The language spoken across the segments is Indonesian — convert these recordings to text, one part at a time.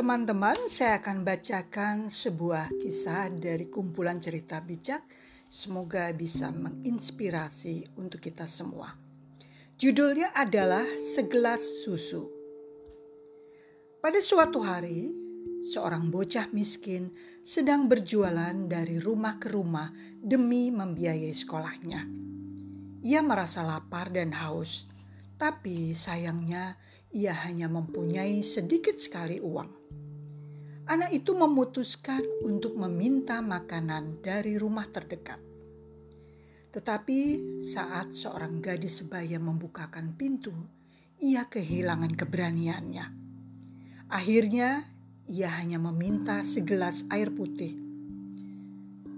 Teman-teman, saya akan bacakan sebuah kisah dari kumpulan cerita bijak. Semoga bisa menginspirasi untuk kita semua. Judulnya adalah Segelas Susu. Pada suatu hari, seorang bocah miskin sedang berjualan dari rumah ke rumah demi membiayai sekolahnya. Ia merasa lapar dan haus, tapi sayangnya ia hanya mempunyai sedikit sekali uang. Anak itu memutuskan untuk meminta makanan dari rumah terdekat. Tetapi saat seorang gadis sebaya membukakan pintu, ia kehilangan keberaniannya. Akhirnya, ia hanya meminta segelas air putih.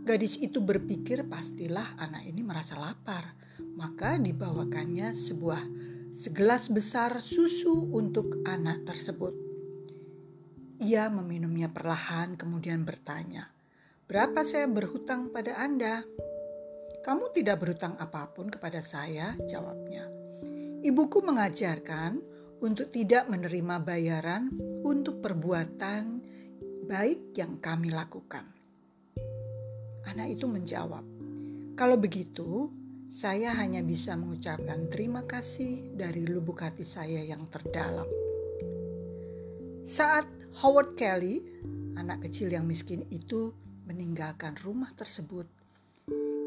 Gadis itu berpikir pastilah anak ini merasa lapar, maka dibawakannya sebuah segelas besar susu untuk anak tersebut. Ia meminumnya perlahan, kemudian bertanya, "Berapa saya berhutang pada Anda?" "Kamu tidak berhutang apa pun kepada saya," jawabnya. "Ibuku mengajarkan untuk tidak menerima bayaran untuk perbuatan baik yang kami lakukan." Anak itu menjawab, "Kalau begitu, saya hanya bisa mengucapkan terima kasih dari lubuk hati saya yang terdalam. Saat Howard Kelly, anak kecil yang miskin itu, meninggalkan rumah tersebut,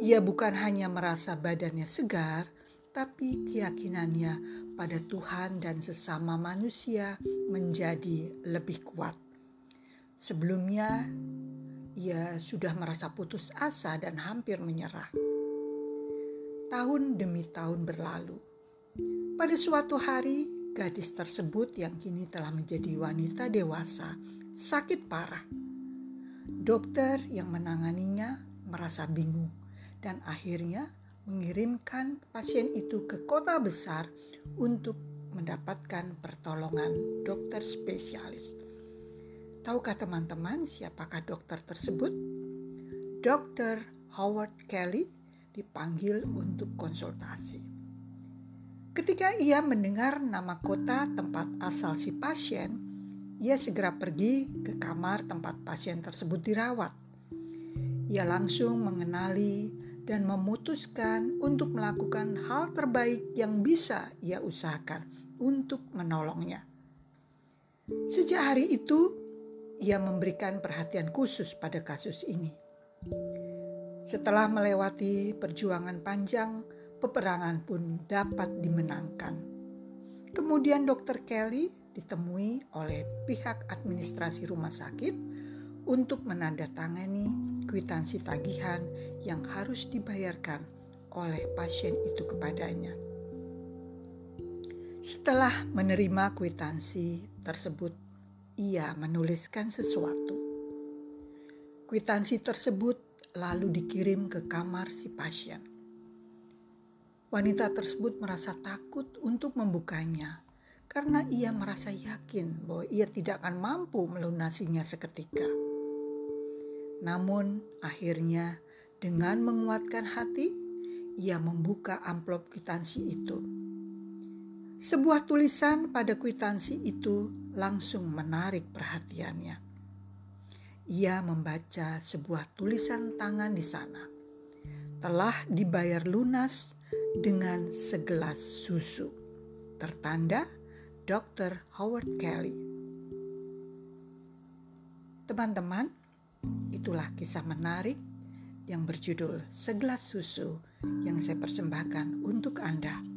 ia bukan hanya merasa badannya segar, tapi keyakinannya pada Tuhan dan sesama manusia menjadi lebih kuat. Sebelumnya, ia sudah merasa putus asa dan hampir menyerah tahun demi tahun berlalu. Pada suatu hari, gadis tersebut yang kini telah menjadi wanita dewasa sakit parah. Dokter yang menanganinya merasa bingung dan akhirnya mengirimkan pasien itu ke kota besar untuk mendapatkan pertolongan dokter spesialis. Tahukah teman-teman siapakah dokter tersebut? Dokter Howard Kelly dipanggil untuk konsultasi. Ketika ia mendengar nama kota tempat asal si pasien, ia segera pergi ke kamar tempat pasien tersebut dirawat. Ia langsung mengenali dan memutuskan untuk melakukan hal terbaik yang bisa ia usahakan untuk menolongnya. Sejak hari itu, ia memberikan perhatian khusus pada kasus ini. Setelah melewati perjuangan panjang, peperangan pun dapat dimenangkan. Kemudian Dr. Kelly ditemui oleh pihak administrasi rumah sakit untuk menandatangani kwitansi tagihan yang harus dibayarkan oleh pasien itu kepadanya. Setelah menerima kwitansi tersebut, ia menuliskan sesuatu. Kwitansi tersebut lalu dikirim ke kamar si pasien. Wanita tersebut merasa takut untuk membukanya karena ia merasa yakin bahwa ia tidak akan mampu melunasinya seketika. Namun, akhirnya dengan menguatkan hati, ia membuka amplop kwitansi itu. Sebuah tulisan pada kwitansi itu langsung menarik perhatiannya ia membaca sebuah tulisan tangan di sana. Telah dibayar lunas dengan segelas susu. Tertanda Dr. Howard Kelly. Teman-teman, itulah kisah menarik yang berjudul Segelas Susu yang saya persembahkan untuk Anda.